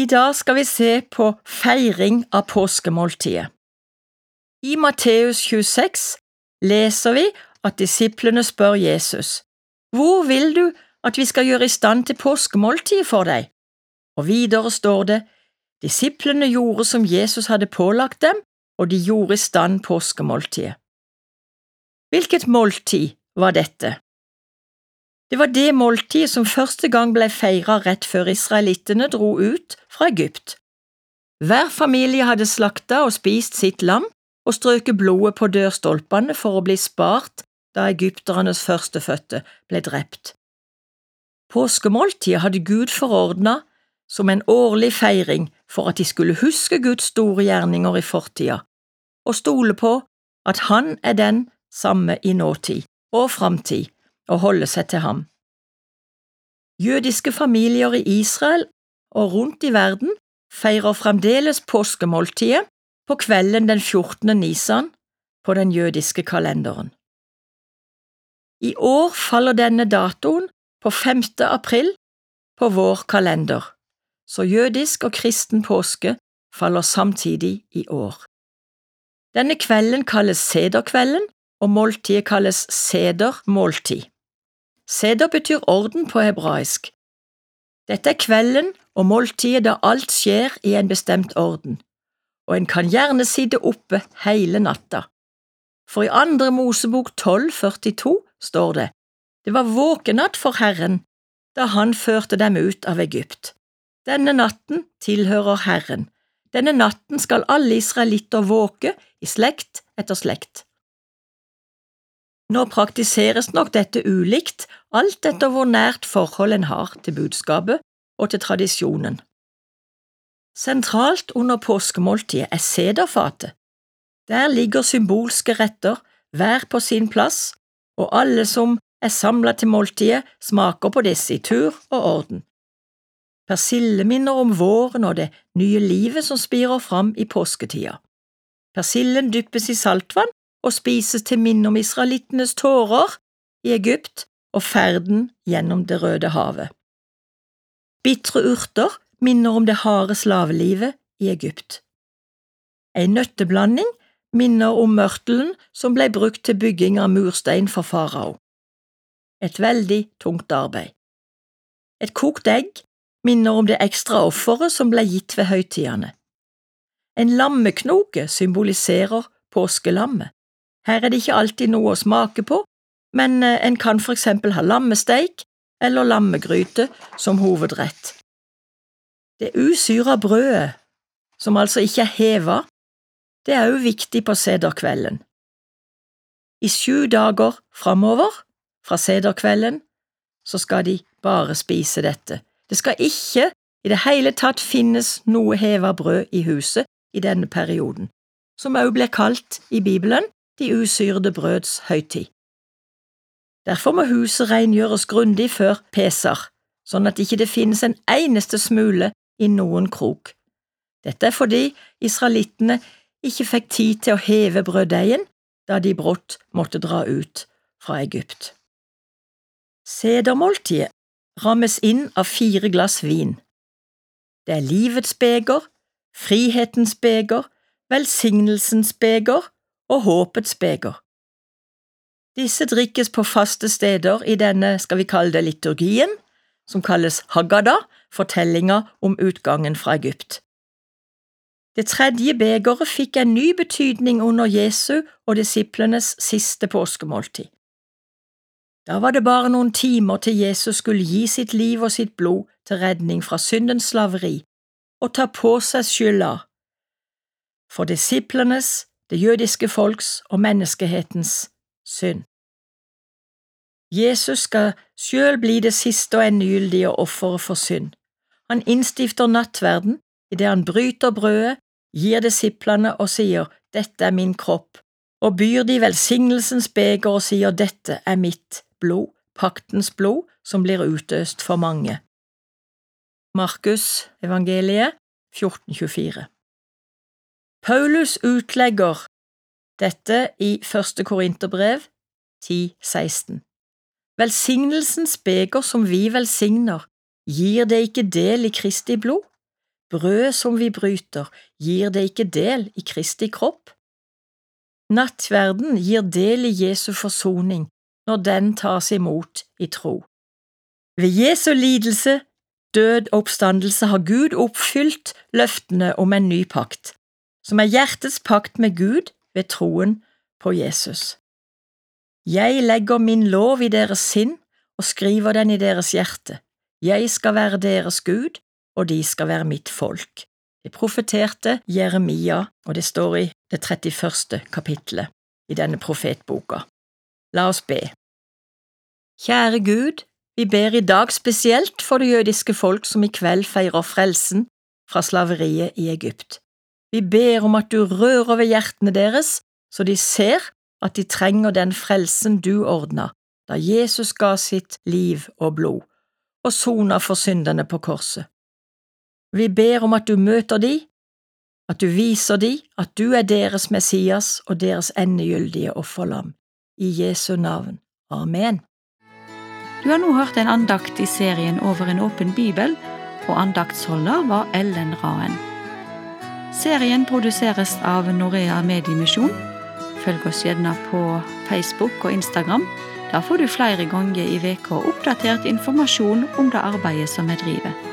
I dag skal vi se på feiring av påskemåltidet. I Matteus 26 leser vi at disiplene spør Jesus, Hvor vil du at vi skal gjøre i stand til påskemåltidet for deg? Og videre står det, Disiplene gjorde som Jesus hadde pålagt dem, og de gjorde i stand påskemåltidet. Hvilket måltid var dette? Det var det måltidet som første gang ble feiret rett før israelittene dro ut fra Egypt. Hver familie hadde slakta og spist sitt lam og strøket blodet på dørstolpene for å bli spart da egypternes førstefødte ble drept. Påskemåltidet hadde Gud forordna som en årlig feiring for at de skulle huske Guds store gjerninger i fortida, og stole på at Han er den samme i nåtid og framtid, og holde seg til ham. Jødiske familier i Israel og rundt i verden feirer fremdeles påskemåltidet på kvelden den 14. nisan på den jødiske kalenderen. I år faller denne datoen på 5. april på vår kalender, så jødisk og kristen påske faller samtidig i år. Denne kvelden kalles sederkvelden, og måltidet kalles sedermåltid. Seder betyr orden på hebraisk. Dette er kvelden og måltidet da alt skjer i en bestemt orden, og en kan gjerne sitte oppe hele natta. For i andre Mosebok 12,42 står det, det var våkenatt for Herren da han førte dem ut av Egypt. Denne natten tilhører Herren. Denne natten skal alle israelitter våke i slekt etter slekt. Nå praktiseres nok dette ulikt, alt etter hvor nært forhold en har til budskapet og til tradisjonen. Sentralt under påskemåltidet er sederfatet. Der ligger symbolske retter, hver på sin plass, og alle som er samla til måltidet, smaker på disse i tur og orden. Persille minner om våren og det nye livet som spirer fram i påsketida. Persillen dyppes i saltvann og spises til minne om israelittenes tårer i Egypt og ferden gjennom Det røde havet. Bitre urter minner om det harde slavelivet i Egypt. En nøtteblanding minner om mørtelen som ble brukt til bygging av murstein for farao. Et veldig tungt arbeid. Et kokt egg minner om det ekstra offeret som ble gitt ved høytidene. En lammeknoke symboliserer påskelammet. Her er det ikke alltid noe å smake på, men eh, en kan for eksempel ha lammesteik eller lammegryte som hovedrett. Det usyra brødet, som altså ikke er heva, det er òg viktig på sederkvelden. I sju dager framover, fra sederkvelden, så skal de bare spise dette. Det skal ikke i det hele tatt finnes noe heva brød i huset i denne perioden, som òg blir kalt i Bibelen de usyrede brøds høytid. Derfor må huset rengjøres grundig før Pesar, sånn at ikke det finnes en eneste smule i noen krok. Dette er fordi israelittene ikke fikk tid til å heve brøddeigen da de brått måtte dra ut fra Egypt. Sedermåltidet rammes inn av fire glass vin. Det er livets beger, frihetens beger, velsignelsens beger og håpets beger. Disse drikkes på faste steder i denne, skal vi kalle det liturgien, som kalles Haggadah, fortellinga om utgangen fra Egypt. Det tredje begeret fikk en ny betydning under Jesu og disiplenes siste påskemåltid. Da var det bare noen timer til Jesus skulle gi sitt liv og sitt blod til redning fra syndens slaveri og ta på seg skylda for disiplenes, det jødiske folks og menneskehetens synd. Jesus skal sjøl bli det siste og endegyldige offeret for synd. Han innstifter nattverden idet han bryter brødet, gir disiplene og sier Dette er min kropp, og byr de velsignelsens beger og sier Dette er mitt blod, paktens blod, som blir utøst for mange. Markus evangeliet 1424 Paulus utlegger dette i første Korinterbrev 10.16. Velsignelsens beger som vi velsigner, gir det ikke del i Kristi blod? brød som vi bryter, gir det ikke del i Kristi kropp? Nattverden gir del i Jesu forsoning når den tas imot i tro. Ved Jesu lidelse, død og oppstandelse har Gud oppfylt løftene om en ny pakt, som er hjertets pakt med Gud ved troen på Jesus. Jeg legger min lov i deres sinn og skriver den i deres hjerte. Jeg skal være deres Gud, og de skal være mitt folk. Det profeterte Jeremia, og det står i det 31. kapittelet i denne profetboka. La oss be. Kjære Gud, vi ber i dag spesielt for det jødiske folk som i kveld feirer frelsen fra slaveriet i Egypt. Vi ber om at du rører ved hjertene deres, så de ser at de trenger den frelsen du ordna da Jesus ga sitt liv og blod og sona for synderne på korset. Vi ber om at du møter de, at du viser de at du er deres Messias og deres endegyldige offerlam. I Jesu navn. Amen. Du har nå hørt en andakt i serien Over en åpen bibel, og andaktsholder var Ellen Raen. Serien produseres av Norea Mediemisjon. Følg oss gjerne på Facebook og Instagram. Da får du flere ganger i veka oppdatert informasjon om det arbeidet som vi driver.